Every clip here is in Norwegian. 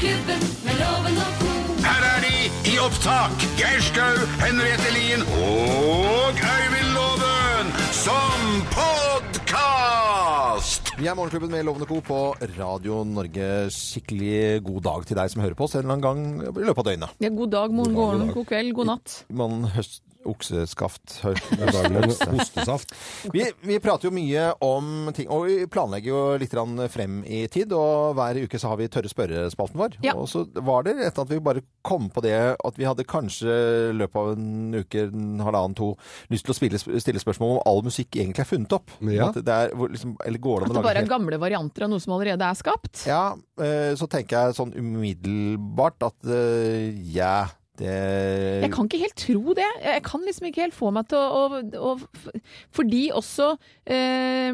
Morgenklubben med loven og ko. Her er de i opptak. Geir Skau, Henriette Lien og Øyvind Loven som podkast! Vi er Morgenklubben med Lovende Co. på Radio Norge. Skikkelig god dag til deg som hører på oss en eller annen gang i løpet av døgnet. Ja, god dag, morgen, God god god kveld, god natt. Man høst okseskaft. Hostesaft. Vi, vi prater jo mye om ting, og vi planlegger jo litt frem i tid. Og hver uke så har vi tørre spørrespalten vår. Ja. Og så var det etter at vi bare kom på det at vi hadde kanskje i løpet av en uke, en halvannen, to, lyst til å spille, stille spørsmål om all musikk egentlig er funnet opp. Ja. At det er, liksom, eller går det At an å det bare er gamle varianter av noe som allerede er skapt. Ja, eh, så tenker jeg sånn umiddelbart at eh, ja, det Jeg kan ikke helt tro det. Jeg kan liksom ikke helt få meg til å, å, å Fordi også eh,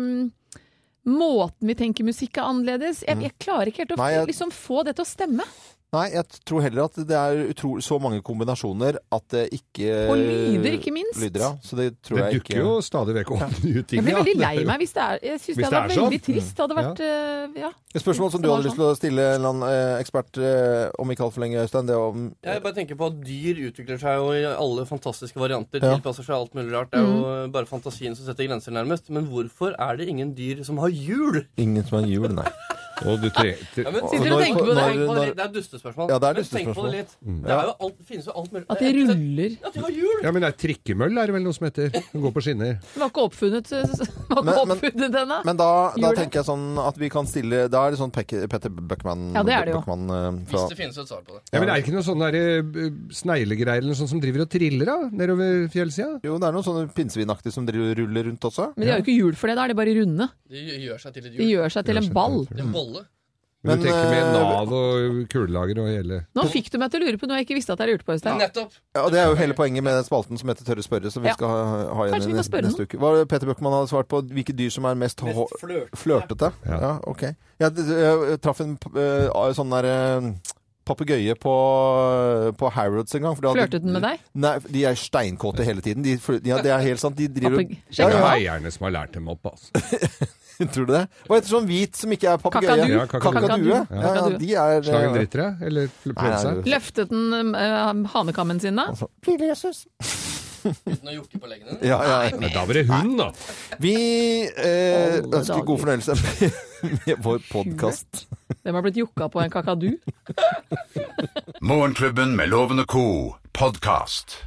Måten vi tenker musikk er annerledes. Jeg, jeg klarer ikke helt å. Nei, jeg- liksom få det til å stemme. Nei, jeg tror heller at det er utro, så mange kombinasjoner at det ikke Og lyder, ikke minst. Lyder, ja. Så det tror Det jeg dukker ikke jo stadig vekk opp nye ting. Jeg blir veldig lei meg hvis det er Jeg syns det hadde det vært veldig sånn. trist. Det hadde vært ja. Ja. Et spørsmål som du hadde lyst til å stille en eller annen eh, ekspert om ikke altfor lenge, Øystein. Det om Jeg bare tenker på at Dyr utvikler seg jo i alle fantastiske varianter. Ja. Tilpasser seg alt mulig rart. Det er jo bare fantasien som setter grenser, nærmest. Men hvorfor er det ingen dyr som har hjul? ingen som har hjul, nei. Og du tre, tre, Ja, men Og Sitter når- og tenker på det? når- når- Det er dustespørsmål. Ja, det er Men Tenk på det litt. Det, er jo alt, det finnes jo alt mulig. At de ruller. At de har hjul! ja, men det er trikkemøll er det vel noe som heter. Den går på skinner. Den var ikke oppfunnet, var ikke Men- men- oppfunnet ennå. Men da, da tenker jeg sånn at vi kan stille Da er det sånn Petter Buckman Ja, det er det jo. Buckman, fra... Hvis det finnes et svar på det. Ja, men Er det ikke noen sånne der, eh, sneglegreier eller noe sånt som driver og triller da, nedover fjellsida? Jo, det er noen sånne pinnsvinaktige som driver, ruller rundt også. Men de har jo ikke hjul for det, da er de bare runde. De gjør seg til et De gjør seg til en ball. En bolle. Men du tenker med eh, Nav og kulelager og hele Nå fikk du meg til å lure på noe jeg ikke visste at jeg lurte på, Øystein. Nettopp. Ja, og Det er jo hele poenget med den spalten som heter Tørre spørre, som vi Ja. skal ha, ha igjen neste, noen? neste uke. Hva Peter Bøckmann hadde svart på hvilke dyr som er mest, Mest flørtete. Ja. Ja. ok. Jeg, jeg, traff en uh, sånn der uh, papegøye på, på Harrods en gang. for Flørtet den med deg? Nei, de er steinkåte hele tiden. De, ja, det er helt sant. De driver Papeg- ja, Det er eierne som har lært dem opp, altså. Tror du det? Hva heter sånn hvit som ikke er papegøye? Kakadu. Ja. Kakadue. Ja, ja, de er Slag en dritter? Eller prøvde Løftet den uh, hanekammen sin da? altså, Lille Jesus. Uten å jokke på leggene. Ja, ja. Men da var det hund, da. Vi eh, ønsker god fornøyelse vår podkast. Hvem har blitt jokka på en kakadu? Morgenklubben med Loven og co. podkast.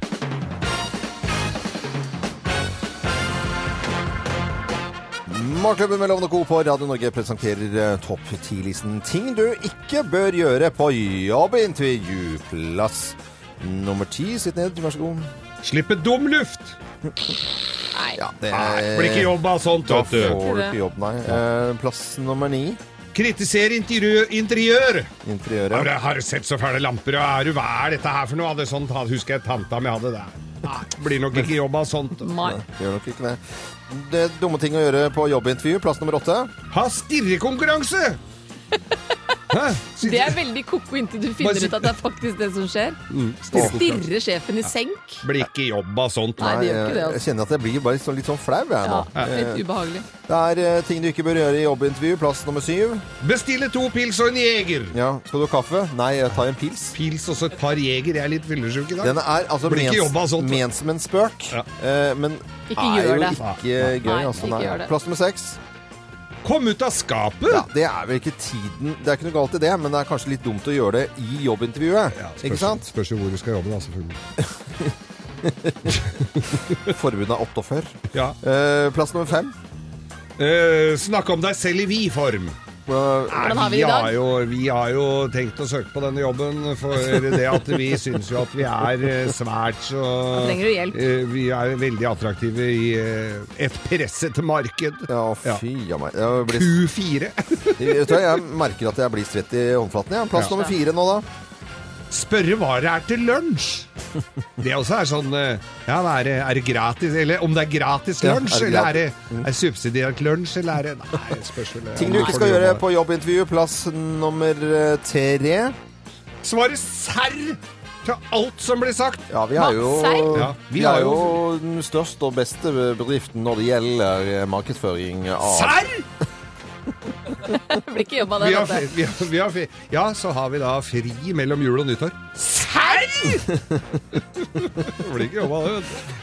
Morgenklubben med Lovende Co. på Radio Norge presenterer eh, topp 10-listen ting du ikke bør gjøre på jobbintervju. Plass nummer ti. Sitt ned, vær så god. Slippe dum luft! Ja, det Nei, blir ikke jobb av sånt, Da vet du. får du ikke jobb, nei. Eh, plass nummer ni. Kritisere interiør. interiør. Ja, Interiøret. du- Har du sett så fæle lamper? og Er du, hva er dette her for noe? Hadde sånt, husker jeg tanta mi hadde det. Nei, blir nok ikke jobb av sånt. Nei. Gjør nok ikke det. Det er dumme ting å gjøre på jobbintervju. Plass nummer åtte. Ha stirrekonkurranse! Hæ? Det er veldig ko-ko inntil du finner ut at det er faktisk det som skjer. Mm, Stirre sjefen i senk? Blir ikke jobb av sånt. Nei, det gjør ikke det, altså. jeg kjenner at jeg blir bare litt sånn, litt sånn flau, jeg Ja, litt ubehagelig. Det er eh, ting du ikke bør gjøre i jobbintervju. Plass nummer syv. Bestille to pils og en jeger. Ja, skal du ha kaffe? Nei, jeg tar en pils. Pils og så et par jeger. Jeg er litt fyllesyk i dag. Den er altså Blir ikke mens, av sånt. ment som en spøk, Ja. eh, men Ikke er jo det. ikke gøy. Nei, altså, ikke nei. gjør det. Plass nummer seks. Kom ut av skapet! Ja, det er vel ikke tiden Det er ikke noe galt i det, men det er kanskje litt dumt å gjøre det i jobbintervjuet. Ja, ikke sant? Spørs jo hvor du skal jobbe, da, selvfølgelig. Forbundet er 48. Ja. Eh, plass nummer fem. Eh, snakk om deg selv i vi-form. Eh, Hvordan har vi vi, det i dag? har jo, vi har jo tenkt å søke på denne jobben, for det at vi syns jo at vi er eh, svært så trenger du hjelp. eh, Vi er veldig attraktive i eh, et presset marked. ja, fy a meg. Jeg, blir, Q4. jeg, tror jeg merker at jeg blir svett i håndflaten. Ja. Plass Ja. nummer fire nå, da. Spørre hva det er til lunsj. Det også er sånn eh, Ja, er det, er det gratis? Eller om det er gratis Ja, lunsj, er eller er det er subsidiert lunsj, eller er det Nei, spørs vel. Ting du ikke skal gjøre på jobbintervju. Plass nummer eh, tre. Svare serr til alt som blir sagt. Ja, vi har jo, Ja, vi har jo den største og beste bedriften når det gjelder markedsføring av Serr! Det blir ikke jobba, det. Vi har, vi har, vi har ja, så har vi da fri mellom jul og nyttår. Serr?! Det blir ikke jobba, det. vet du.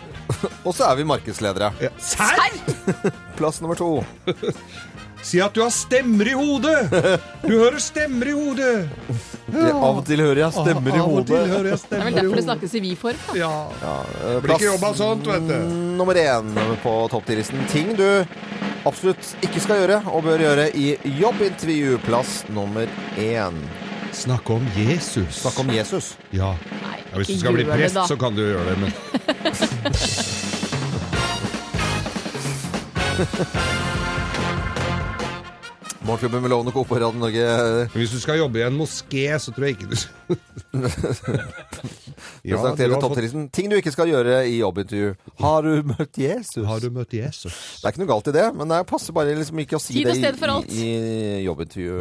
Og så er vi markedsledere. Ja. Serr? Plass nummer to. Si at du har stemmer i hodet! Du hører stemmer i hodet! Det- Av og til hører jeg stemmer i hodet. Det er vel derfor det snakkes i vi-form. Ja. Ja. plass blir ikke jobba sånt, vet du. nummer én på topp 10-listen. Ting du absolutt ikke skal gjøre og bør gjøre i jobbintervju. Plass nummer én. Snakke om Jesus. Snakk om Jesus. Ja. Nei, ja hvis du skal bli prest, så kan du gjøre det, men Morgenklubben med Lovende Co. på Radio Norge. hvis du skal jobbe i en moské, så tror jeg ikke du Ja, du presenterer har fått- Ting du ikke skal gjøre i jobbintervju. Har du møtt Jesus? Har du møtt Jesus? Det er ikke noe galt i det, men det passer bare liksom ikke å si det i, i, i jobbintervju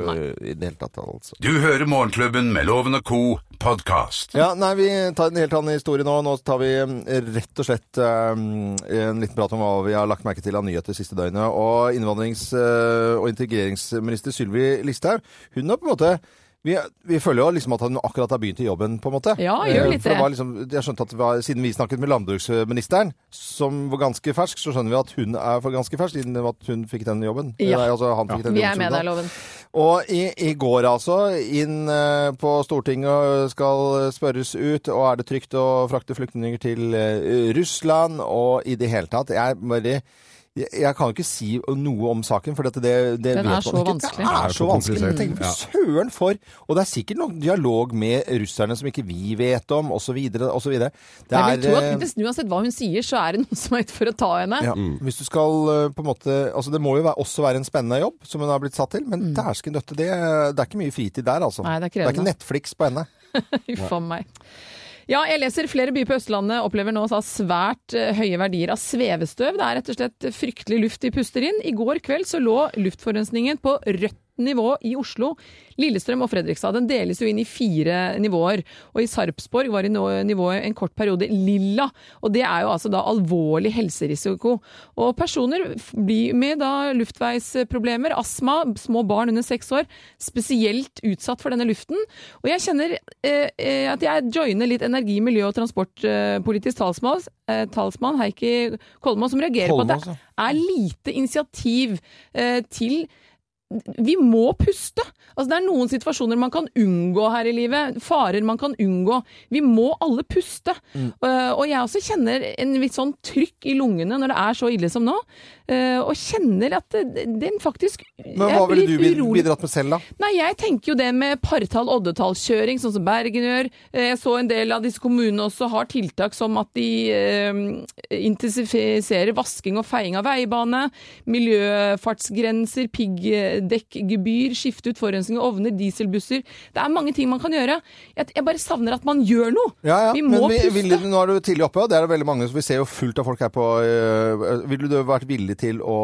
i det hele tatt. altså. Du hører Morgenklubben med Loven og co. podkast. Ja, nei, Vi tar en helt annen historie nå. Nå tar vi eh, rett og slett eh, en liten prat om hva vi har lagt merke til av nyheter siste døgnet. Og innvandrings- eh, og integreringsminister Sylvi Listhaug, hun har på en måte vi, vi føler jo liksom at han akkurat har begynt i jobben, på en måte. Ja, gjør Eh, litt det. liksom, jeg skjønte at var, Siden vi snakket med landbruksministeren, som var ganske fersk, så skjønner vi at hun er for ganske fersk, siden at hun fikk den jobben. Ja. Nei, altså, han fikk den Vi jobben er med deg, Loven. Og i, i går altså, inn eh, på Stortinget skal spørres ut, og er det trygt å frakte flyktninger til eh, Russland, og i det hele tatt. Jeg bare... Jeg, jeg kan ikke si noe om saken, for det, det, det Den er så ikke. vanskelig. Det Det er er så vanskelig. Tenk Ja. for søren for Og det er sikkert noen dialog med russerne som ikke vi vet om, osv. osv. Det vil tro eh, at nesten uansett hva hun sier, så er det noen som er ute for å ta henne. ja, Hvis du skal eh, på en måte Altså Det må jo være, også være en spennende jobb, som hun har blitt satt til, men dæsken døtte, det, det er ikke mye fritid der, altså. Mm. Nei, det er det er ikke. Netflix på henne. Uff a meg. Ja, jeg leser flere byer på Østlandet opplever nå svært eh, høye verdier av svevestøv. Det er rett og slett fryktelig luft de puster inn. I går kveld så lå luftforurensningen på rødt nivå i Oslo, Lillestrøm og Fredrikstad. Den deles jo inn i fire nivåer. Og i Sarpsborg var i nivået en kort periode lilla. Og det er jo altså da alvorlig helserisiko. Og personer blir med da luftveisproblemer, astma, små barn under seks år, spesielt utsatt for denne luften. Og jeg kjenner eh, eh, at jeg joiner litt energi-, miljø- og transportpolitisk talsmann, eh, talsmann Heikki Kolmås, som reagerer på at det er lite initiativ eh, til vi må puste! Altså, det er noen situasjoner man kan unngå her i livet. Farer man kan unngå. Vi må alle puste. Uh, og jeg også kjenner en litt sånn trykk i lungene når det er så ille som nå. Uh, og kjenner at den faktisk Men hva ville du urolig. bidratt med selv, da? Nei, jeg tenker jo det med partall- oddetallkjøring, sånn som Bergen gjør. Eh, Jeg så en del av disse kommunene også har tiltak som at de uh, intensifiserer vasking og feiing av veibane, miljøfartsgrenser, piggdekkgebyr, skifte ut forurensning av ovner, dieselbusser. Det er mange ting man kan gjøre. Jeg, jeg bare savner at man gjør noe. Ja, ja. Vi må Men vi, puste. Vil, nå er du tidlig oppe, og det er det veldig mange. Så vi ser jo fullt av folk her på øh, Ville du vært villig til å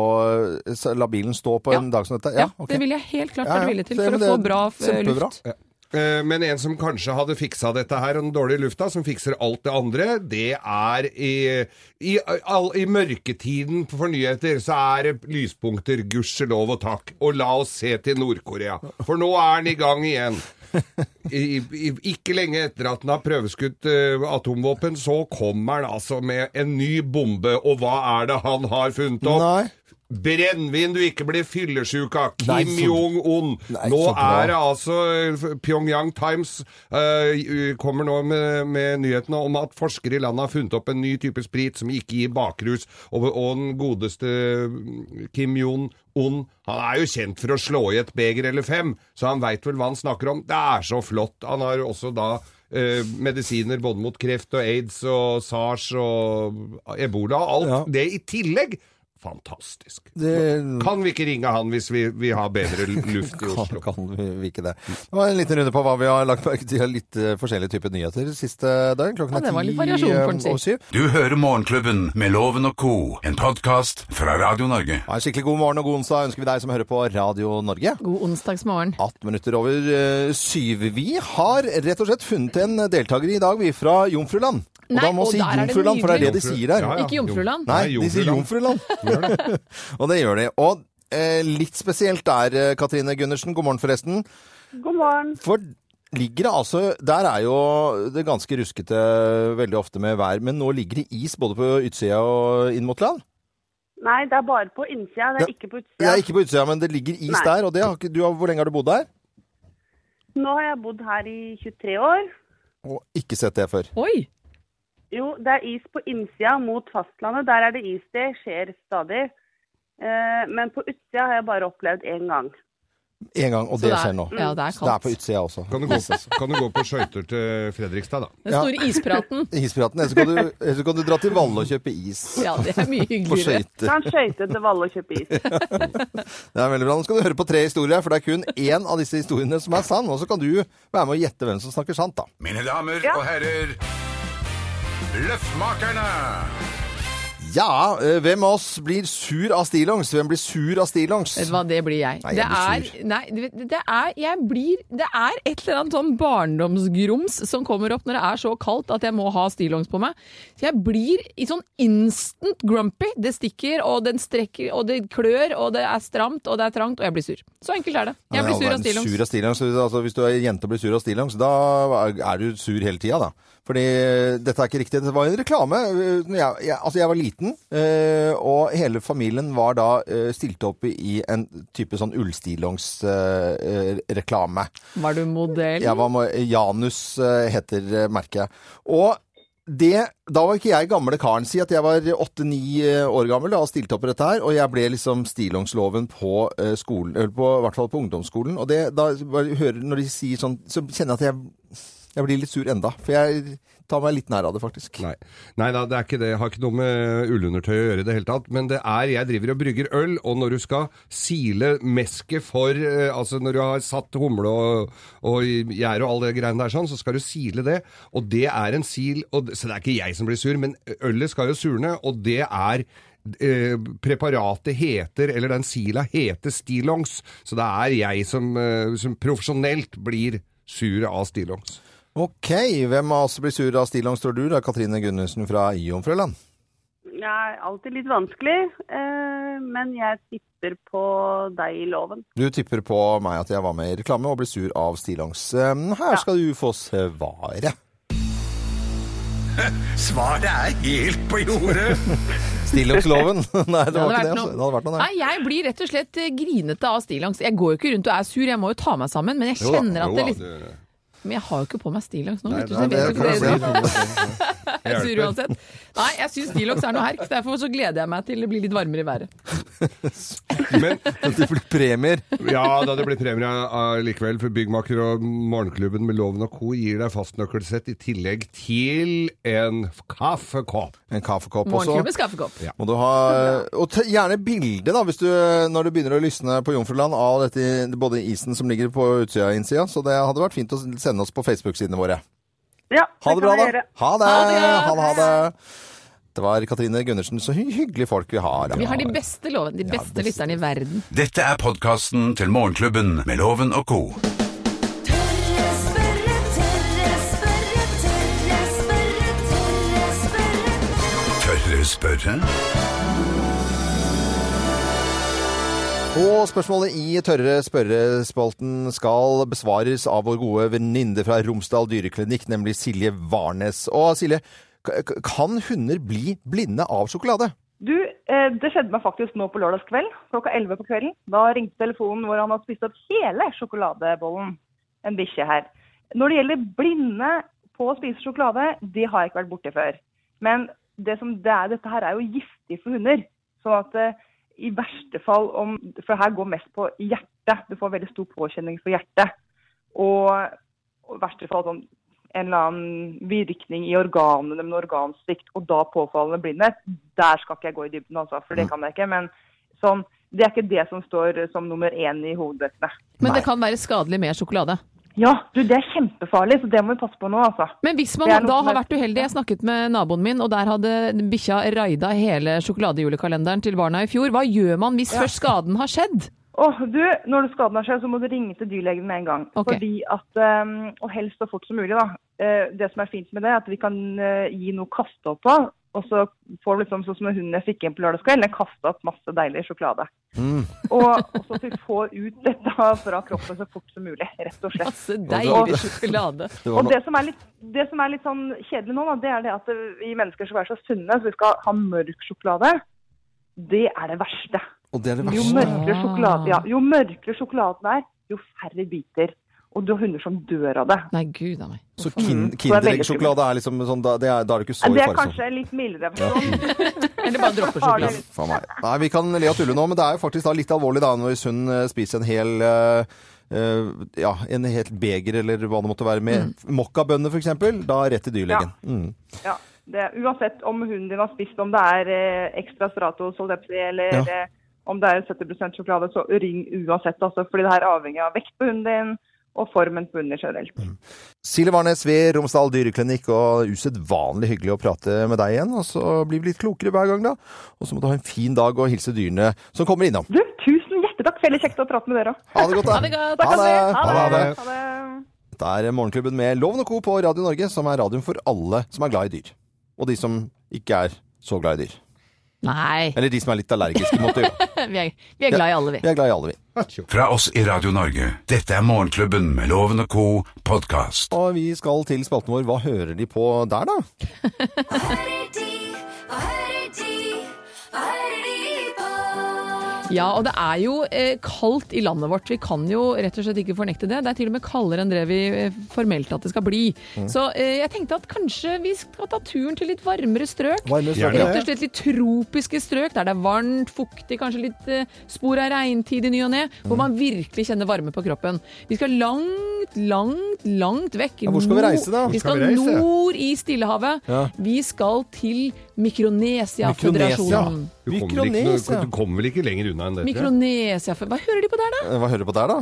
øh, la bilen stå på Ja. en dag som dette? Ja, okay. Det vil jeg helt klart Ja, ja. være villig til for å få bra kjempebra. luft. Eh, Men en som kanskje hadde fiksa dette her, og den dårlige lufta, som fikser alt det andre, det er i, i, all, i mørketiden for nyheter, så er det lyspunkter, gudskjelov og takk. Og la oss se til Nord-Korea, for nå er den i gang igjen. I, ikke lenge etter at den har prøveskutt uh, atomvåpen, så kommer han altså med en ny bombe. Og hva er det han har funnet opp? Nei. Brennevin du ikke blir fyllesyk av. Kim Jong-un. Nå er det altså eh, Pyongyang Times uh, kommer nå med, med nyhetene om at forskere i landet har funnet opp en ny type sprit som ikke gir bakrus. Og, og den godeste mm, Kim Jong-un han er jo kjent for å slå i et beger eller fem, så han veit vel hva han snakker om. Det er så flott. Han har også da eh, medisiner både mot kreft og aids og sars og ebola alt. Ja. Det i tillegg. Fantastisk. Det- Kan vi ikke ringe han hvis vi, vi har bedre luft i Oslo? kan vi vi ikke det. Det var en liten runde på hva vi har lagt merke til av litt eh, forskjellige typer nyheter siste døgn. Klokken er ti variasjon, eh, syv. Du hører Morgenklubben med Loven og co., en podkast fra Radio Norge. Ha en skikkelig god morgen og god onsdag ønsker vi deg som hører på Radio Norge. God onsdagsmorgen. 18 minutter over eh, syv. Vi har rett og slett funnet en deltaker i dag, vi fra Jomfruland. Og Nei, da må og si Jomfruland, for det er det de sier der. Ja, ja. Ikke Jomfruland. Nei, Nei, de sier Jomfruland. Og det gjør de. Og eh, litt spesielt der, eh, Katrine Gundersen. God morgen, forresten. God morgen. For ligger det altså Der er jo det ganske ruskete veldig ofte med vær, men nå ligger det is både på utsida og inn mot land? Nei, det er bare på innsida, det er Ja. ikke på utsida. Det er ikke på utsida, men det ligger is Nei. der. Og det har ikke, du, hvor lenge har du bodd der? Nå har jeg bodd her i 23 år. Og ikke sett det før. Oi! Jo, det er is på innsida mot fastlandet. Der er det is. Det skjer stadig. Eh, men på utsida har jeg bare opplevd én gang. En gang, og det det er- skjer nå. ja, det er kaldt. det er på utsida også. Kan du gå kan du gå på skøyter til Fredrikstad, da? Den Ja. store ispraten. Ispiraten. Ellers kan, du- ellers kan du dra til Valle og kjøpe is. Ja, det er mye På hyggeligere. skøyter. Kan skøyte til Valle og kjøpe is. Det er veldig bra. Nå skal du høre på tre historier, for det er kun én av disse historiene som er sann. Og så kan du være med og gjette hvem som snakker sant, da. Mine damer Ja. og herrer, Løffmakerne! Ja, eh, hvem av oss blir sur av stillongs? Hvem blir sur av stillongs? Vet du hva, det blir jeg. Nei, jeg det blir er, sur. nei, det er, jeg blir, det er et eller annet sånn barndomsgrums som kommer opp når det er så kaldt at jeg må ha stillongs på meg. Så jeg blir i sånn instant grumpy. Det stikker, og den strekker, og det klør, og det er stramt, og det er trangt, og jeg blir sur. Så enkelt er det. Jeg blir sur av stillongs. Sur av stillongs. Altså, hvis du er jente og blir sur av stillongs, da er du sur hele tida, da. Fordi dette er ikke riktig. Det var en reklame. Jeg, jeg, altså, jeg var liten, eh, og hele familien var da eh, stilt opp i en type sånn ullstillongsreklame. Øh, Var du modell? Jeg var Janus eh, heter eh, merket. Og det, da var ikke jeg gamle karen. Si at jeg var åtte-ni år gammel da, og stilte opp i dette her. Og jeg ble liksom stillongsloven på eh, skolen, eller på, i hvert fall på ungdomsskolen. Og det, da hører, når de sier sånn, så kjenner jeg at jeg, jeg blir litt sur enda. For jeg tar meg litt nær av det, faktisk. Nei. Nei da, det er ikke det. Jeg har ikke noe med ullundertøy å gjøre i det hele tatt. Men det er Jeg driver og brygger øl, og når du skal sile mesket for eh, Altså når du har satt humle og, og gjær og alle de greiene der sånn, så skal du sile det. Og det er en sil og, Så det er ikke jeg som blir sur, men ølet skal jo surne, og det er eh, preparatet heter, eller den sila heter stillongs, så det er jeg som, eh, som profesjonelt blir sur av stillongs. Ok, hvem av oss blir sur av stillongs, tror du? Det er Katrine Gunnarsen fra Jomfrøland. Det er alltid litt vanskelig, eh, men jeg tipper på deg i loven. Du tipper på meg at jeg var med i reklame og ble sur av stillongs. Eh, Her skal du få svaret. Svaret er helt på jordet! Stillongsloven. Nei, det Det var ikke det. Altså. noe- Det hadde vært noe, Nei, jeg blir rett og slett eh, grinete av stillongs. Jeg går jo ikke rundt og er sur, jeg må jo ta meg sammen. Men jeg Jo da, kjenner at det litt det- Men jeg har jo ikke på meg stillongs nå, Nei, nei, Så jeg vet ikke jeg Jeg sur uansett. Nei, jeg syns stillongs er noe herk. Derfor så gleder jeg meg til det blir litt varmere i været. Men Det blir premier. Ja, da det blir premier uh, likevel, for Byggmaker og Morgenklubben med Loven og Co. gir deg fastnøkkelsett i tillegg til en kaffekopp. En kaffekopp også. Morgenklubbens kaffekopp. Må du ha, og ta gjerne bilde da, hvis du, når du begynner å lysne på Jomfruland av dette, både isen som ligger på utsida og innsida. Så det hadde vært fint å sende oss på Facebook-sidene våre. Ja, Ha det bra, da. Ha det. Ha det. Ha det, ha det. Det var Katrine Gundersen. Så hy hyggelige folk vi har. Vi har de beste loven, de beste beste. lytterne i verden. Dette er podkasten til Morgenklubben med Loven og co. Spørre? Og spørsmålet i Tørre spørrespalten skal besvares av vår gode venninne fra Romsdal dyreklinikk, nemlig Silje Warnes. Og Silje, kan hunder bli blinde av sjokolade? Du, eh, det skjedde meg faktisk nå på lørdagskveld, klokka 11 på kvelden. Da ringte telefonen hvor han hadde spist opp hele sjokoladebollen. En bikkje her. Når det gjelder blinde på å spise sjokolade, det har jeg ikke vært borti før. Men det det er, dette her er jo giftig for hunder. Sånn at eh, i verste fall om For her går mest på hjertet. Du får veldig stor påkjenning for hjertet. Og i verste fall sånn en eller annen virkning i organene med organsvikt, og da påfallende blindhet, der skal ikke jeg gå i dybden, altså, for det kan jeg ikke. Men sånn, det er ikke det som står som nummer én i hovedbøkene. Men det kan være skadelig med sjokolade. Ja, du, det er kjempefarlig, så det må vi passe på nå, altså. Men hvis man da har vært uheldig Jeg snakket med naboen min, og der hadde bikkja raida hele sjokoladejulekalenderen til barna i fjor. Hva gjør man hvis først skaden har skjedd? Åh, du, når du skaden har skjedd, så må du ringe til dyrlegen med en gang. Okay. Fordi at, um, Og helst så fort som mulig, da. Eh, det som er fint med det, er at vi kan eh, gi noe å kaste opp på. Og så får du liksom sånn som den hunden jeg fikk inn på lørdagskvelden, den kasta opp masse deilig sjokolade. Og, og så at vi får ut dette fra kroppen så fort som mulig, rett og slett. Masse deilig sjokolade. Det var Og det som er litt, det som er litt sånn kjedelig nå, da, det er det at vi mennesker skal være så sunne, så vi skal ha mørk sjokolade. Det er det verste. Og det er det Jo mørkere, sjokolade, ja, jo mørkere sjokoladen er, jo færre biter. Og du har hunder som dør av det. Nei, gud av meg. Så kin Mm, er Kindereggsjokolade er liksom sånn, da, det er, da er det ikke så Det er kanskje litt mildere. Ja. Eller bare dropper sjokolade. Faen meg. Nei, vi kan le og tulle nå, men det er jo faktisk da litt alvorlig da når hun eh, spiser en hel eh, eh, ja, en helt beger eller hva det måtte være med mokkabønner for eksempel, da rett til dyrlegen. Mm. Ja, det, uansett om hunden din har spist, om det er eh, ekstra stratos eller Ja. Om det er 70% sjokolade, så ring uansett. Altså, fordi det her er avhengig av vekt på hunden din og formen på hunden generelt. Mm. Silje Warnes ved Romsdal dyreklinikk, og usedvanlig hyggelig å prate med deg igjen. Og så blir vi litt klokere hver gang, da. Og så må du ha en fin dag og hilse dyrene som kommer innom. Du, tusen hjertetakk. Veldig kjekt å prate med dere òg. Ha det godt, da. Ha det godt. Ha det. Ha det. det. Ha det. Dette er Morgenklubben med Loven og Co. på Radio Norge, som er radioen for alle som er glad i dyr. Og de som ikke er så glad i dyr. Nei, Eller de som er litt allergiske mot det. vi er, vi er glad i alle, vi. Vi er glad i alle, vi. Fra oss i Radio Norge. Dette er Morgenklubben med Loven og co. podkast. Og vi skal til spalten vår Hva hører de på der, da? Ja, og det er jo eh, kaldt i landet vårt. Vi kan jo rett og slett ikke fornekte det. Det er til og med kaldere enn det vi eh, formelt at det skal bli. Så eh, jeg tenkte at kanskje vi skal ta turen til litt varmere strøk. Varmere strøk. Rett og slett litt tropiske strøk der det er varmt, fuktig, kanskje litt eh, spor av regntid i ny og ne, hvor man virkelig kjenner varme på kroppen. Vi skal langt, langt, langt vekk. Ja, hvor skal vi reise da? Vi skal skal vi reise? nord i Stillehavet. Ja. Vi skal til Mikronesia. Mikronesia-føderasjonen. Du kommer, vel ikke, Mikronesia. du kommer vel ikke lenger unna enn det? tror jeg. Mikronesia Hva hører de på der, da? Hva hører du på der, da?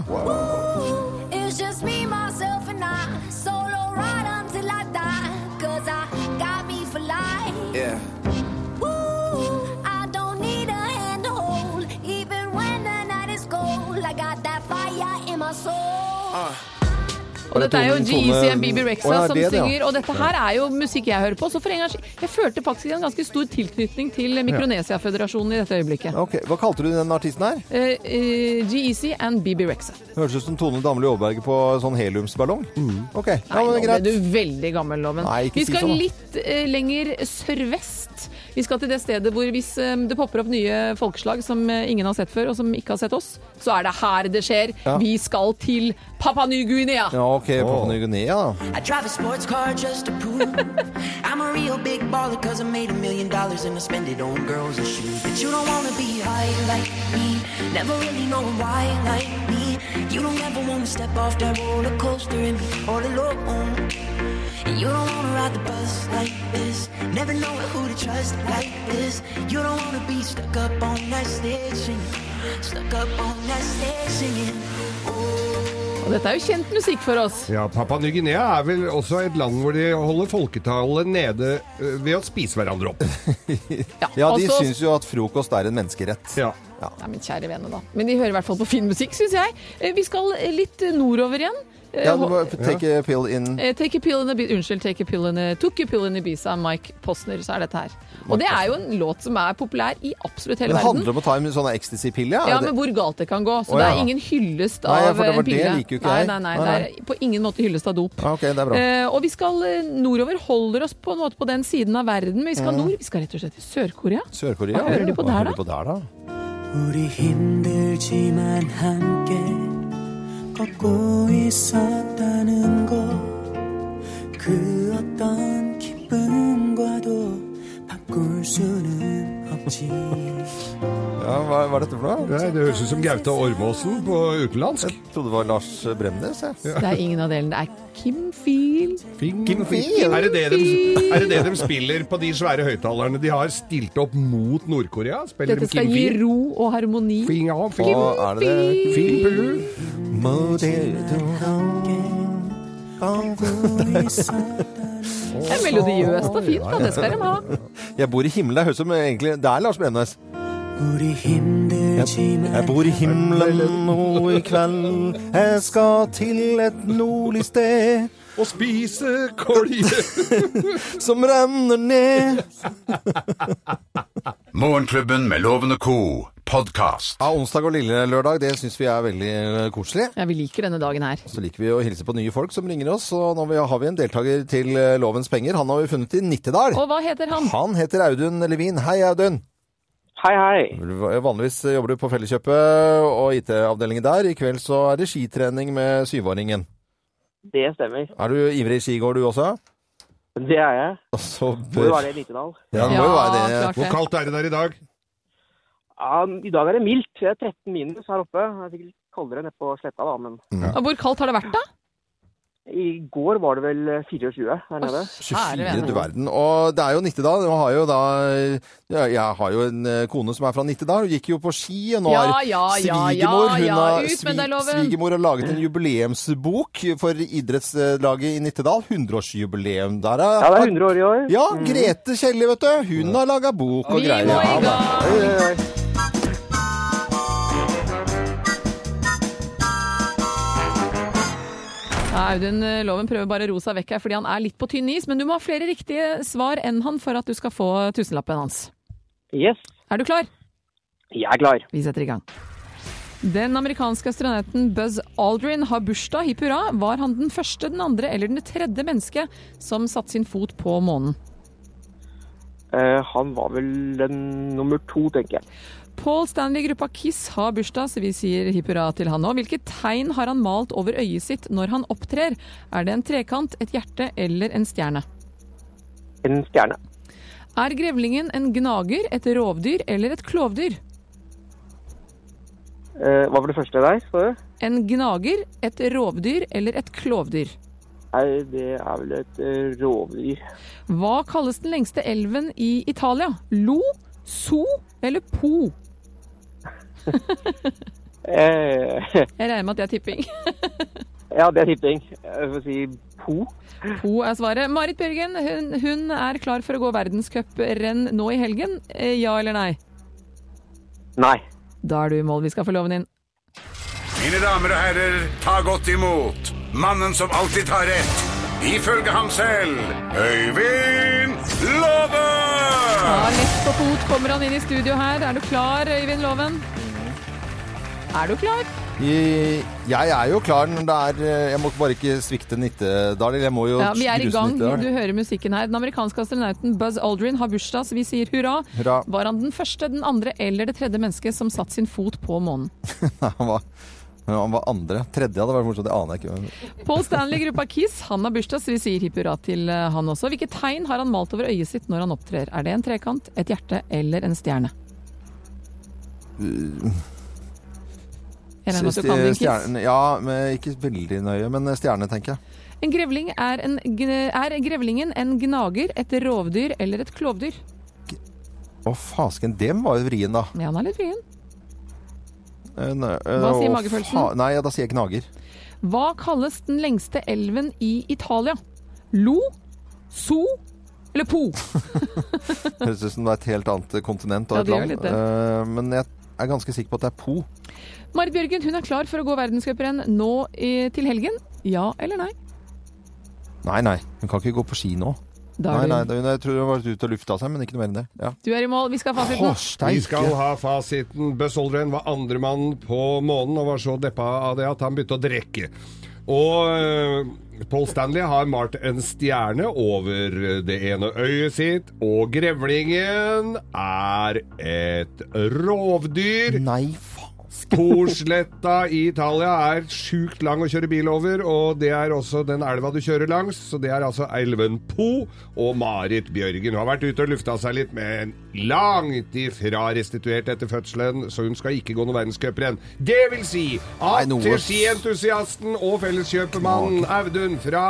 It's just me, myself, and I. Solo ride until I die. Cause I got me for life. Yeah. Woo, I don't need a hand to hold. Even when the night is cold, I got that fire in my soul. Og dette er jo Jeezy and BB Rexa som synger, og dette her er jo musikk jeg hører på. Så for en gangs skyld, jeg følte faktisk en ganske stor tilknytning til Mikronesia-føderasjonen i dette øyeblikket. Ok, Hva kalte du den artisten her? Uh, G-Eazy and BB Rexa. Høres ut som Tone Damli Aaberge på sånn heliumsballong. Ok, ja, Nei, men nå ble greit. du veldig gammel, Loven. Nei, ikke Vi si skal sånn, da. litt uh, lenger sørvest. Vi skal til det stedet hvor hvis eh, det popper opp nye folkeslag som eh, ingen har sett før, og som ikke har sett oss, så er det her det skjer. Ja. Vi skal til Papua Ny-Guinea. Ja, ok, Papua Ny-Guinea, da. I drive a sports car just to prove I'm a real big baller cause I made a million dollars and I spend it on girls and shoes. But you don't wanna be high like me, never really know why like me. You don't ever wanna step off that roller coaster and be all alone. And you don't wanna ride the bus like this, never know who to trust like this. You don't wanna be stuck up on that stage singing, stuck up on that stage singing. Og dette er jo kjent musikk for oss. Ja, Papua Ny-Guinea er vel også et land hvor de holder folketallet nede eh, ved å spise hverandre opp. Ja, de også- syns jo at frokost er en menneskerett. Ja. Nei, min kjære vene, da. Men de hører i hvert fall på fin musikk, syns jeg. Eh, Vi skal litt nordover igjen. Eh, Ja, du må take a pill in Eh, Take a pill in Ibiza Unnskyld, Take a pill in a, Took a pill in Ibiza, Mike Posner, så er dette her. Og det er jo en låt som er populær i absolutt hele Men det verden. handler om å ta en sånn ecstasy-pille? ja? Ja, men hvor galt det kan gå. Så Å, det er ingen hyllest Nei, av for det var en det liker jo ikke nei, jeg. nei, nei, Nei, det er på ingen måte hyllest av dop. Ja, ok, det er bra. Eh, og vi skal eh, nordover, holder oss på en måte på den siden av verden, men vi skal nord. Vi skal rett og slett til Sør-Korea. Sør-Korea? Hva hører de på Hva der, hører da? på der, da? 걷고 있었다는 것. 그 어떤 기쁨과도 바꿀 수는 Ja, hva, hva er dette for noe? Nei, det høres ut som Gaute Ormåsen på utenlandsk. Jeg trodde det var Lars Bremnes. Jeg. Det er ingen av delene. Det er Kim Fiel. Kim Fiel. Er, det det de, er det det de spiller på de svære høyttalerne de har stilt opp mot Nord-Korea? Dette de skal gi ro og harmoni. Fing, ja, Kim Hva er det det? Fing Pulu. Det er melodiøst og fint, da. Det skal de ha. Jeg bor i himmelen. Det høres ut som egentlig Det er Lars Bremnes. Jeg, jeg bor i himmelen nå i kveld. Jeg skal til et nordlig sted. Og spise kolje. som renner ned. Morgenklubben med Lovende Co podkast. Ja, onsdag og lille lørdag, det syns vi er veldig eh, koselig. Ja, vi liker denne dagen her. Så liker vi å hilse på nye folk som ringer oss, og nå har vi en deltaker til eh, Lovens penger. Han har vi funnet i Nittedal. Og hva heter han? Han heter Audun Levin. Hei, Audun. Hei, hei. Vanligvis jobber du på Felleskjøpet og IT-avdelingen der. I kveld så er det skitrening med syvåringen. Det stemmer. Er du ivrig i skigård du også? Det er jeg. Så bør... Må jo være det i Nittedal. Ja, det må jo være det. Hvor kaldt er det der i dag? Ja, I dag er det mildt. Det er 13 minus her oppe. Det er sikkert kaldere nede på sletta, da, men Og hvor kaldt har det vært, da? i går var det vel 24 her nede. 24, du verden. Og det er jo Nittedal. Jeg har jo da Jeg har jo en eh, kone som er fra Nittedal. Hun gikk jo på ski, og nå Ja, har ja, ja, svigermor ja, hun har, svigermor har laget en jubileumsbok for idrettslaget i Nittedal. 100-årsjubileum der. Er, Ja, det er 100 år i år. Ja, Grete Kjelli, vet du. Hun har laga bok og greier. Vi må i Ja, gang. Audun eh, Loven prøver bare å roe seg vekk her fordi han er litt på tynn is, men du må ha flere riktige svar enn han for at du skal få tusenlappen hans. Yes, Er du klar? jeg er klar. Vi setter i gang. Den amerikanske astronauten Buzz Aldrin har bursdag, hipp hurra. Var han den første, den andre eller den tredje mennesket som satte sin fot på månen? Eh, han var vel den nummer to, tenker jeg. Paul Stanley i gruppa Kiss har bursdag, så vi sier hipp hurra til han nå. Hvilke tegn har han malt over øyet sitt når han opptrer? Er det en trekant, et hjerte eller en stjerne? En stjerne. Er grevlingen en gnager, et rovdyr eller et klovdyr? Eh, hva var det første der, Så? En gnager, et rovdyr eller et klovdyr? Nei, det er vel et eh, rovdyr. Hva kalles den lengste elven i Italia? Lo, So eller Po? Eh, Jeg regner med at det er tipping. ja, det er tipping. Jeg får si po. Po er svaret. Marit Bjørgen, hun, hun er klar for å gå verdenscuprenn nå i helgen. Eh, Ja eller nei? Nei. Da er du i mål. Vi skal få loven inn. Mine damer og herrer, ta godt imot mannen som alltid tar rett. Ifølge ham selv Øyvind Loven! Ja, lett på fot kommer han inn i studio her. Er du klar, Øyvind Loven? Er du klar? Jeg er jo klar er eh, Jeg må bare ikke svikte Nittedal. Jeg må jo Ja, Vi er i gang. Nittedal. Du hører musikken her. Den amerikanske astronauten Buzz Aldrin har bursdag, så vi sier hurra. Hurra. Var han den første, den andre eller det tredje mennesket som satte sin fot på månen? Han var, han var andre. Tredje hadde vært morsomt. Det aner jeg ikke. Paul Stanley, gruppa Kiss, han har bursdag, så vi sier hipp hurra til eh, han også. Hvilke tegn har han malt over øyet sitt når han opptrer? Er det en trekant, et hjerte eller en stjerne? Jeg Stjerne, ja, men ikke veldig nøye, men stjerne, tenker jeg. En grevling er, en, er grevlingen en gnager, et rovdyr eller et klovdyr? Å, fasken, Den var jo vrien, da. Ja, han er litt vrien. En, Hva sier magefølelsen? Nei, da sier jeg gnager. Hva kalles den lengste elven i Italia? Lo, So eller Po? Høres ut som det er et helt annet kontinent og Ja, et land. Eh, men jeg er ganske sikker på at det er Po. Marit Bjørgen hun er klar for å gå verdenscuprenn nå i, til helgen. Ja eller nei? Nei, nei, hun kan ikke gå på ski nå. Da Nei, nei, det- jeg tror hun har vært ute og lufta seg, men ikke noe mer enn det. Ja. du er i mål. Vi skal ha fasiten. Å, Vi skal ha fasiten. Buzz Aldrin var andremann på månen og var så deppa av det at han begynte å drikke. Og eh, Paul Stanley har malt en stjerne over det ene øyet sitt, og grevlingen er et rovdyr. Nei, faen. Porsletta i Italia er sjukt lang å kjøre bil over, og det er også den elva du kjører langs. Så det er altså elven Po. Og Marit Bjørgen har vært ute og lufta seg litt, men langt ifra restituert etter fødselen, så hun skal ikke gå noe verdenscuprenn. Det vil si at til skientusiasten og felleskjøpemannen Audun fra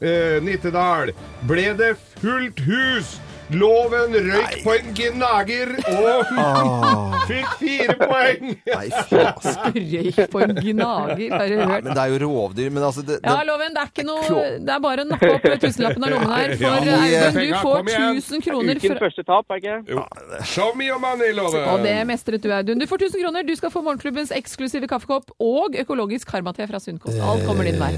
eh, Nittedal ble det fullt hus. Loven røyk på en gnager og fikk fire poeng. Nei, faen. Røyk på en gnager, har du Nei, hørt? men det er jo rovdyr. Men altså det, Ja, Loven, det er ikke noe Det er bare å nappe opp tusenlappen av lommen her. For Ja, Audun, du får kom 1000 kroner Ukens fra første tap, er ikke det? Show me your money, Loven. Og det mestret du, Audun. Du får 1000 kroner. Du skal få morgenklubbens eksklusive kaffekopp og økologisk karmate fra Sunnkost. Alt kommer din vei.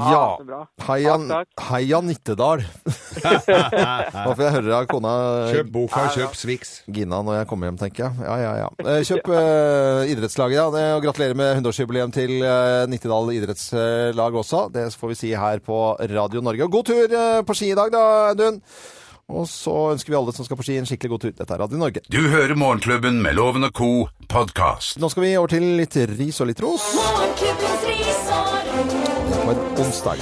Ja. så bra. Heia, Takk, takk. heia Nittedal. Nå får jeg høre av kona Kjøp boka, kjøp Swix. Gina når jeg kommer hjem, tenker jeg. Ja, ja, ja. Eh, Kjøp uh, idrettslaget, ja. Og gratulerer med 100-årsjubileum til uh, Nittedal idrettslag også. Det får vi si her på Radio Norge. Og god tur uh, på ski i dag, da, Audun. Og så ønsker vi alle som skal på ski, en skikkelig god tur. Dette er Radio Norge. Du hører Morgenklubben med Loven og co. podkast. Nå skal vi over til litt ris og litt ros. Morgenklubbens ris og ros. En onsdag.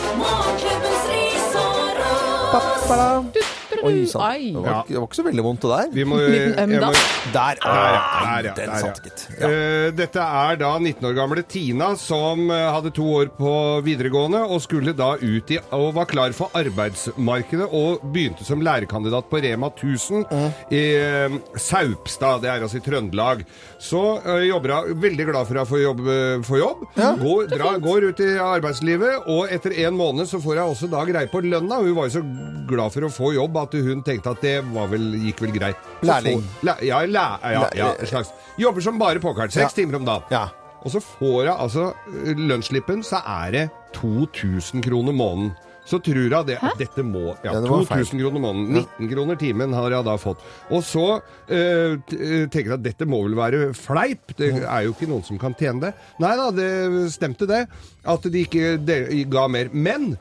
Oi sann. Det, var ikke- det var ikke så veldig vondt, det der. Vi må, Liten øm jeg må- Der! Ah, Der, ja. Den Der, ja. satt, gitt. Ja. Eh, Dette er da 19 år gamle Tina som eh, hadde to år på videregående og skulle da ut i og var klar for arbeidsmarkedet og begynte som lærerkandidat på Rema 1000 i eh, Saupstad, det er altså i Trøndelag. Så eh, jobber hun veldig glad for å få jobb. eh, Få jobb. Går, dra, går ut i arbeidslivet, og etter en måned så får hun også da greie på lønna. Hun var jo så glad for å få jobb at hun tenkte at det var vel, gikk vel greit. Så Lærling. får- Læ- ja, læ, ja, ja, en slags. Jobber som bare pokkeren. Seks Ja. timer om dagen. Ja. Og så får jeg altså eh, lønnsslippen, så er det 2000 kroner måneden. Så tror jeg det, at dette må Ja, Ja, det var feil. 2000 kroner måneden. 19 kroner timen har jeg da fått. Og så eh, eh, tenker jeg at dette må vel være fleip. Det er jo ikke noen som kan tjene det. Nei da, det stemte det. At de ikke de, ga mer. Men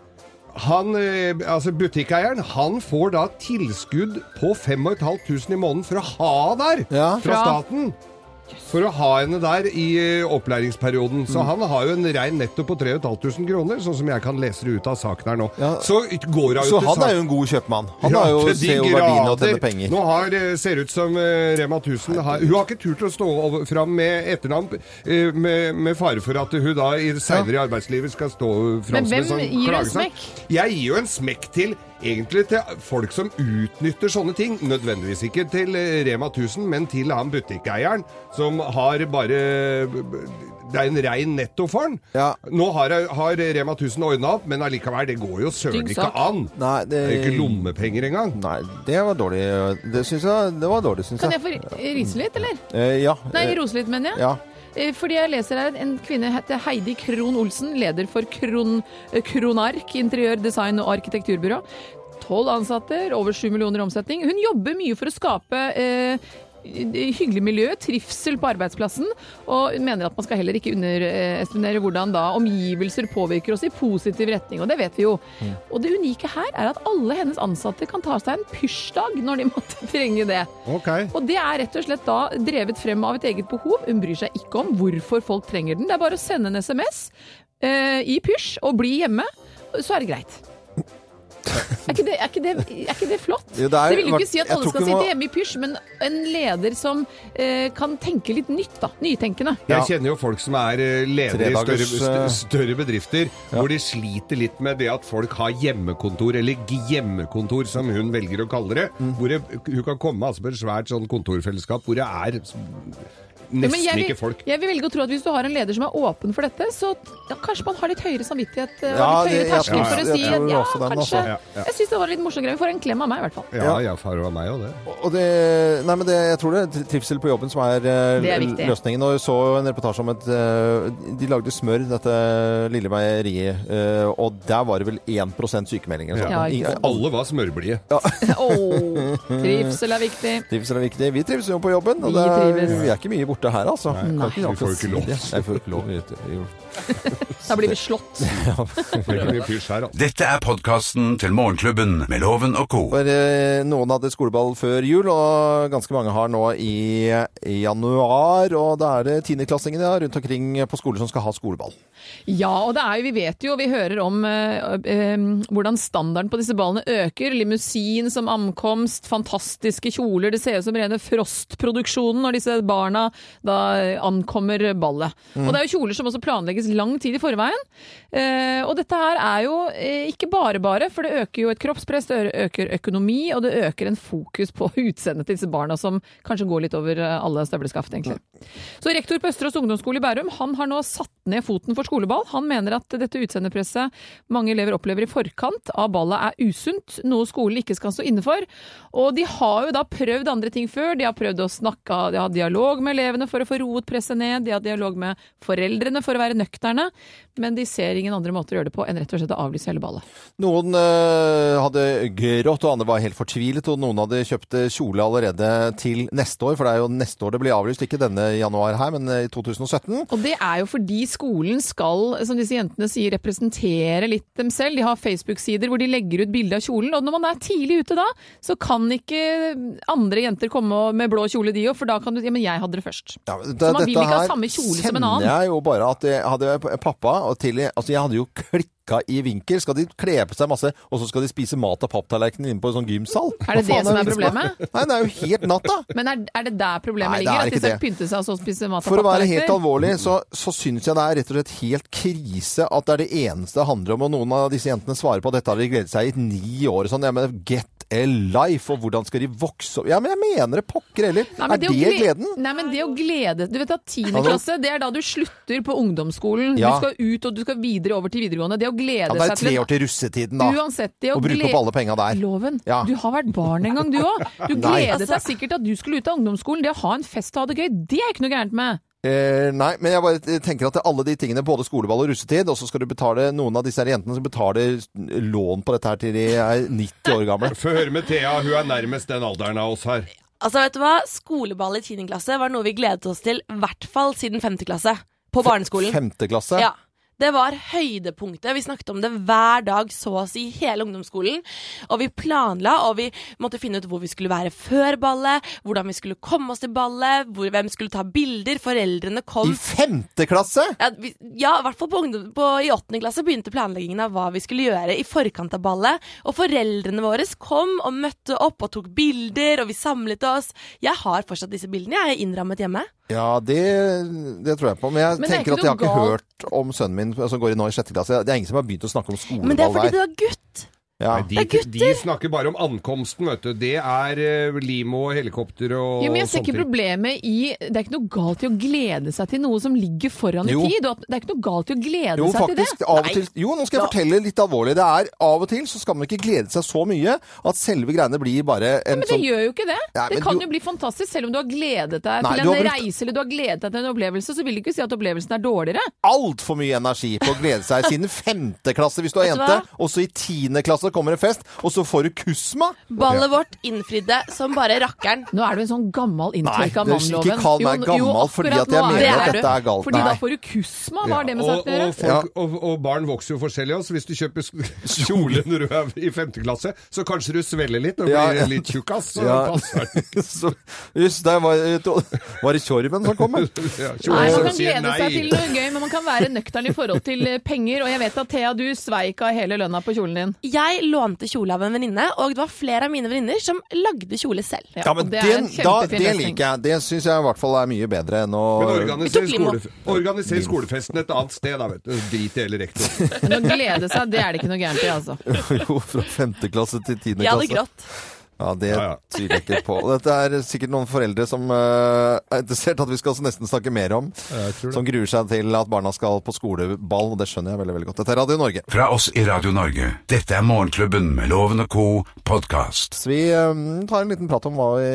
han, eh, altså butikkeieren, han får da tilskudd på 5500 i måneden for å ha der Ja. fra Fra- staten. For å ha henne der i eh, opplæringsperioden. Så han har jo en rein netto på 3500 kroner, sånn som jeg kan lese det ut av saken her nå. Ja. Så går hun Så han er jo en god kjøpmann. Han Ja, har jo, ser jo verdiene og tjener penger. Nå har, eh, ser ut som eh, Rema 1000 har, Hun har ikke turt å stå over, fram med etternavn med, med fare for at hun da seinere i arbeidslivet skal stå fram Men som en hvem sånn gir du en smekk? Jeg gir jo en smekk til Egentlig til folk som utnytter sånne ting. Nødvendigvis ikke til eh, Rema 1000, men til han butikkeieren som har bare Det er en rein netto for den. Ja. Nå har, har Rema 1000 ordna opp, men allikevel, det går jo søren ikke an. Nei, det, Det er ikke lommepenger engang. Nei, det var dårlig. Det syns jeg det var dårlig, syns Kan jeg. jeg få rise litt, eller? Eh, ja. Nei, rose litt, mener jeg. ja. Eh, Fordi jeg leser her en kvinne heter Heidi Krohn Olsen, leder for Kron, eh, Kronark interiør, design og arkitekturbyrå. Tolv ansatte, over sju millioner i omsetning. Hun jobber mye for å skape eh, hyggelig miljø, trivsel på arbeidsplassen, og hun mener at man skal heller ikke underestimere hvordan da omgivelser påvirker oss i positiv retning, og det vet vi jo. Og det unike her er at alle hennes ansatte kan ta seg en pysjdag når de måtte trenge det. Okay. Og det er rett og slett da drevet frem av et eget behov. Hun bryr seg ikke om hvorfor folk trenger den. Det er bare å sende en SMS eh, i pysj og bli hjemme, så er det greit. Er ikke det, er ikke det, er ikke det flott? Jo, det er- vil jo ikke si at alle skal sitte hjemme i pysj, men en leder som eh, kan tenke litt nytt, da. Nytenkende. Jeg kjenner jo folk som er eh, ledere i større, eh, st- større bedrifter, hvor de sliter litt med det at folk har hjemmekontor, eller hjemmekontor som hun velger å kalle det. Mm. Hvor det, hun kan komme altså, på et svært sånn kontorfellesskap hvor det er Ja, nesten men jeg vil, ikke folk. jeg vil velge å tro at hvis du har en leder som er åpen for dette, så ja, kanskje man har litt høyere samvittighet eh, og Ja, litt høyere jeg terskel for å si at ja, kanskje. Ja, ja. Jeg syns det var litt morsom greie. Vi får en klem av meg, i hvert fall. Ja, jeg får av meg òg det. Og det, nei, men det, jeg tror det er trivsel på jobben som er, eh, er løsningen. Og jeg så en reportasje om et eh, De lagde smør, dette lille meieriet, og der var det vel 1 sykemeldinger. Ja, Ingen- Alle var smørblide. Åh, trivsel er viktig. Trivsel er viktig. Vi trives jo på jobben, og Vi det er, vi er ikke mye borte her, altså. Nei. Vi får jo ikke lov. Jeg. Nei, får ikke lov. Da blir vi slått. Det altså. Dette er podkasten til Morgenklubben med Loven og co. For eh, noen hadde skoleball før jul, og ganske mange har nå i, januar. Og da er det tiendeklassingene ja, rundt omkring på skoler som skal ha skoleball. Ja, og det er jo, vi vet jo, vi hører om øh, øh, hvordan standarden på disse ballene øker. Limousin som ankomst, fantastiske kjoler. Det ser ut som rene Frost-produksjonen når disse barna da ankommer ballet. Og det er jo kjoler som også planlegges lang tid i forveien. Eh, og dette her er jo eh, ikke bare bare, for det øker jo et kroppspress, det øker økonomi, og det øker en fokus på utseendet til disse barna som kanskje går litt over eh, alle støvleskaft, egentlig. Så rektor på Østerås ungdomsskole i Bærum han har nå satt ned foten for skoleball. Han mener at dette utseendepresset mange elever opplever i forkant av ballet er usunt, noe skolen ikke skal stå inne for. Og de har jo da prøvd andre ting før. De har prøvd å snakke, de har dialog med elevene for å få roet presset ned, de har dialog med foreldrene for å være nøkterne. Men de ser ingen andre måter å gjøre det på enn rett og slett å avlyse hele ballet. Noen eh, hadde grått, og andre var helt fortvilet, og noen hadde kjøpt eh, kjole allerede til neste år, for det er jo neste år det blir avlyst, ikke denne januar her, men eh, i 2017. Og det er jo fordi skolen skal, som disse jentene sier, representere litt dem selv. De har Facebook-sider hvor de legger ut bilde av kjolen, og når man er tidlig ute da, så kan ikke andre jenter komme med blå kjole de òg, for da kan du si Ja, men jeg hadde det først. Ja, Så man vil ikke ha samme kjole som en annen. Dette her kjenner jeg jo bare at jeg hadde pappa og til, Altså, jeg hadde jo klikka i vinkel. Skal de kle på seg masse, og så skal de spise mat av papptallerkenen inne på en sånn gymsal? Er det det som er problemet? Nei, det er jo helt natta! Men er, er det der problemet Nei, det ligger? er At de skal pynte seg og så spise mat av For å være helt alvorlig, så, så syns jeg det er rett og slett helt krise at det er det eneste det handler om. Og noen av disse jentene svarer på at dette har de gledet seg i ni år. Sånn, ja, men get life, og hvordan skal de vokse opp? Ja, men jeg mener det pokker heller. Nei, er det, det gle- gleden? Nei, men det å glede Du vet at tiende klasse, det er da du slutter på ungdomsskolen. Ja. Du skal ut, og du skal videre over til videregående. Det å glede Ja, det er seg til tre år til russetiden, da. Uansett, det å Og bruke opp alle penga der. Loven. Ja. Du har vært barn en gang, du òg. Du gledet deg sikkert til at du skulle ut av ungdomsskolen. Det å ha en fest og ha det gøy, det er ikke noe gærent med. Eh, nei, men jeg bare tenker at alle de tingene, både skoleball og russetid, og så skal du betale noen av disse her jentene som betaler lån på dette her til de er 90 år gamle. Få høre med Thea, hun er nærmest den alderen av oss her. Altså, vet du hva? Skoleball i 10. klasse var noe vi gledet oss til i hvert fall siden 5. klasse. På barneskolen. 5. klasse? Ja. Det var høydepunktet. Vi snakket om det hver dag, så å si, hele ungdomsskolen. Og vi planla, og vi måtte finne ut hvor vi skulle være før ballet, hvordan vi skulle komme oss til ballet, hvor, hvem skulle ta bilder. Foreldrene kom. I femte klasse?! Ja, vi, ja, i hvert fall på ungdom, på, i åttende klasse begynte planleggingen av hva vi skulle gjøre i forkant av ballet. Og foreldrene våre kom og møtte opp og tok bilder, og vi samlet oss. Jeg har fortsatt disse bildene. Jeg er innrammet hjemme. Ja, det, det tror jeg på. Men jeg Men er tenker at jeg har ikke galt. hørt om sønnen min som går i nå i sjette klasse. Det er ingen som har begynt å snakke om skoleball Men det er fordi du der. er gutt. Ja. Nei, de, de snakker bare om ankomsten, vet du. Det er eh, limo og helikopter og Jo, men jeg ser ikke problemet i Det er ikke noe galt i å glede seg til noe som ligger foran Jo. i tid. Det er ikke noe galt i å glede Jo, seg faktisk. til det. Av og til, jo, nå skal jeg fortelle litt alvorlig. Det er Av og til så skal man ikke glede seg så mye at selve greiene blir bare en Men det sånn gjør jo ikke det. Nei, det kan du- jo bli fantastisk. Selv om du har gledet deg Nei, til en brukt- reise eller du har gledet deg til en opplevelse, så vil du ikke si at opplevelsen er dårligere. altfor mye energi på å glede seg siden femte klasse hvis du er jente, også og så i tiende klasse kommer en fest, og så får du kusma. Ballet vårt innfridde som bare rakkeren. Nå er du en sånn gammel inntørka Nei, mannloven. ikke kall meg gammel jo, fordi at jeg mener er at dette er galt. Fordi Nei. da får du kusma. Hva har det med saken å gjøre? og, folk, og, og barn vokser jo forskjellig også. Hvis du kjøper kjole når du er i femte klasse, så kanskje du svelger litt og Ja. blir litt tjukkas. Så Ja. det. Så, just der var, var det Tjorven som kom? Ja, Nei, Man kan glede seg til noe gøy, men man kan være nøktern i forhold til eh, penger. Og jeg vet at Thea, du sveik av hele lønna på kjolen din. Jeg lånte kjole av en venninne, og det var flere av mine venninner som lagde kjole selv. Ja, men det den, da, det liker jeg. Det syns jeg i hvert fall er mye bedre enn å organiser, skole, organiser skolefesten et annet sted, da, vet du. Drit i hele rektor. Men å glede seg, det er det ikke noe gærent i, altså. Jo, fra femte klasse til tiende Jeg hadde grått. Ja, det Ja, ja. tviler jeg ikke på. Dette er sikkert noen foreldre som uh, er interessert at vi skal nesten snakke mer om. Som gruer seg til at barna skal på skoleball, og det skjønner jeg veldig veldig godt. Dette er Radio Norge. Fra oss i Radio Norge. Dette er Morgenklubben med Loven og co. podkast. Vi eh, tar en liten prat om hva vi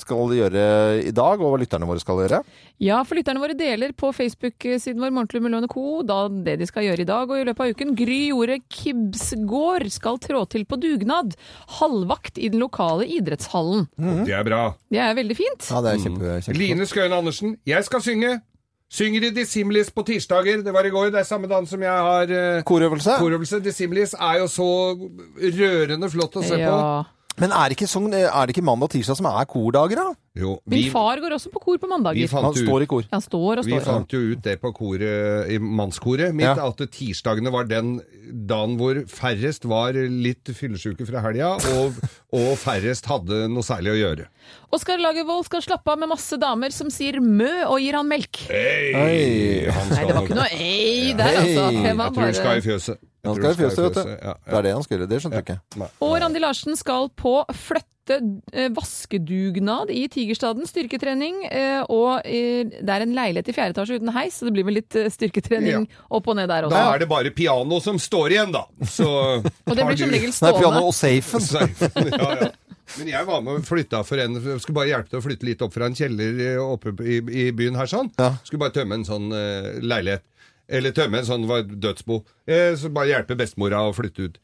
skal gjøre i dag, og hva lytterne våre skal gjøre. Ja, for lytterne våre deler på Facebook-siden vår Morgenklubben med Lovende Co. da det de skal gjøre i dag og i løpet av uken. Gry Jorde Kibsgård skal trå til på dugnad. Halvvakt i den lokale idrettshallen. Det er bra. Det er veldig fint. Ja, det er kjempe, kjempe Line Skøyen Andersen, jeg skal synge. Synger i Dissimilis på tirsdager. Det var i går. Det er samme dagen som jeg har uh, Korøvelse. korøvelse. Dissimilis er jo så rørende flott å se på. Ja. Men er det, ikke sånn, er det ikke mandag og tirsdag som er kordager, da? Jo, vi, Min far går også på kor på vi mandager. Han ut, står i kor. Han står og Vi fant jo ut det på koret, i mannskoret mitt, Ja. at tirsdagene var den dagen hvor færrest var litt fyllesyke fra helga, og, og færrest hadde noe særlig å gjøre. Oskar Lagervold skal slappe av med masse damer som sier mø og gir han melk. Hei. Han Nei, det var ikke noe ei der, altså. Var Jeg tror han skal i fjøset. Han skal i fjøset, vet du. Ja, ja. Det er det han skulle. Det skjønte du ikke. Nei. Og Randi Larsen skal på flytte eh, vaskedugnad i Tigerstaden. Styrketrening. Eh, og eh, det er en leilighet i fjerde etasje uten heis, så det blir vel litt styrketrening styrketrening opp og ned der også. Da er det bare piano som står igjen, da. Så Og det blir som regel Nei, piano og safen. Safen, ja, ja. Men jeg var med og flytta for en jeg Skulle bare hjelpe til å flytte litt opp fra en kjeller oppe i, i byen her sånn. Ja. Skulle bare tømme en sånn uh, leilighet. Eller tømme en sånn var dødsbo. Eh, så bare hjelpe bestemora å flytte ut.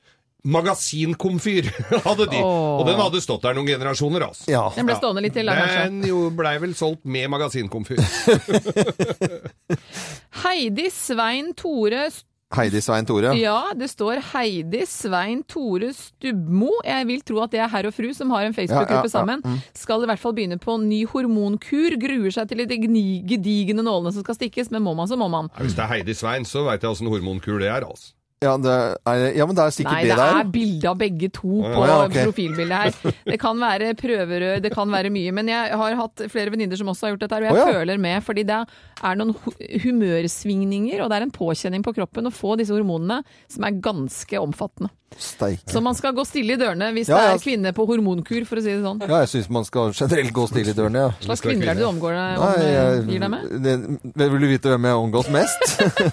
Magasinkomfyr hadde de. Oh. Og den hadde stått der noen generasjoner, altså. Den ble stående litt til, da, kanskje. Den jo blei vel solgt med magasinkomfyr. Heidi Svein Tore Heidi Svein Tore. Ja, det står Heidi Svein Tore Stubmo. Jeg vil tro at det er herr og fru som har en Facebook-gruppe Ja, ja, ja. sammen. Mm. Skal i hvert fall begynne på ny hormonkur. Gruer seg til de gedigne nålene som skal stikkes, men må man, så må man. Ja, Hvis det er Heidi Svein, så veit jeg åssen hormonkur det er, altså. Ja, det er, ja, men det er sikkert Nei, det det er bilde av begge to på ja, okay. profilbildet her. Det kan være prøverør, det kan være mye. Men jeg har hatt flere venninner som også har gjort dette, og jeg oh, ja. føler med. Fordi det er noen humørsvingninger, og det er en påkjenning på kroppen å få disse hormonene som er ganske omfattende. Steike. Så man skal gå stille i dørene hvis Ja, det er kvinne på hormonkur, for å si det sånn. Ja, jeg syns man skal generelt gå stille i dørene, ja. Hva slags kvinner er det du omgår deg om, jeg- gir deg med? det- Vil du vite hvem jeg omgås mest?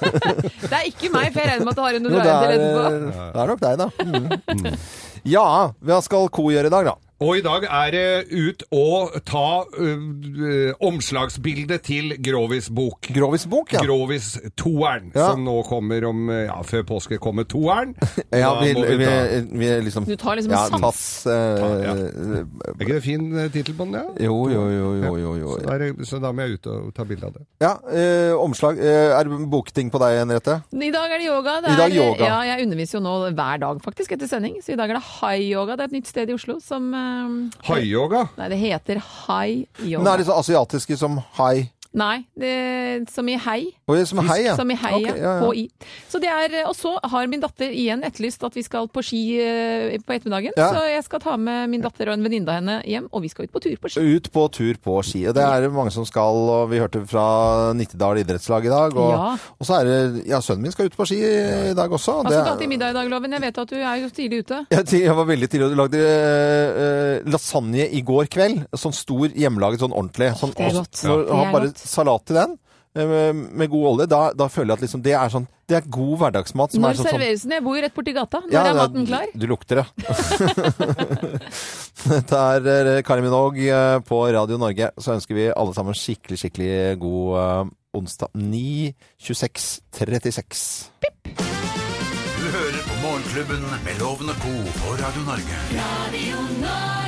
Det er ikke meg, for jeg regner med at du har en du er det, til er, på. det er nok deg, da. Mm. Ja, hva skal ko gjøre i dag, da? Og i dag er det ut og ta øh, omslagsbildet til Grovis bok. Grovis bok, ja. Grovis toeren, Ja. som nå kommer om øh, Ja, før påske kommer toeren. Ja, vi, vi, ta- vi liksom Du tar liksom ja, sans. tatt, ja. Er ikke det fin eh, tittel på den, ja? Jo, jo, jo, jo, jo, jo. Så, da er, så da må jeg ut og ta bilde av det. Ja, eh, omslag. Eh, er det bokting på deg, Henriette? I dag er det yoga. Det I dag er, yoga. Ja, jeg underviser jo nå hver dag faktisk etter sending, så i dag er det high yoga. Det er et nytt sted i Oslo som eh, Haiyoga? Nei, det heter hai-yoga. Men er det så asiatiske som hai? Nei, det, som i hei. Oi, som hei, ja. Som i hei, okay, ja. ja, ja. HI. Så det er, og så har min datter igjen etterlyst at vi skal på ski eh, på ettermiddagen. Ja. Så jeg skal ta med min datter og en venninne av henne hjem, og vi skal ut på tur på ski. Ut på tur på ski. Og det er mange som skal, og vi hørte fra Nittedal idrettslag i dag. Og, Ja. og så er det Ja, sønnen min skal ut på ski i dag også. Det skal du er- ha til middag i dag, Loven? Jeg vet at du er jo tidlig ute. Jeg, var veldig tidlig du lagde eh, lasagne i går kveld. Sånn stor hjemmelaget, sånn ordentlig. Sånn, det er godt. så Det er godt. Salat til den. eh, Med, god olje. Da, da føler jeg at liksom, det er sånn Det er god hverdagsmat. Som Når er sånn, sånn, serveres den? Jeg bor jo rett borti gata. Når Ja, er maten klar? Du lukter det. Dette er eh, Kari Minogue eh, på Radio Norge. Så ønsker vi alle sammen skikkelig, skikkelig god onsdag. 9, 26, 36. Du hører på Morgenklubben med Lovende Co. på Radio Norge. Radio Norge.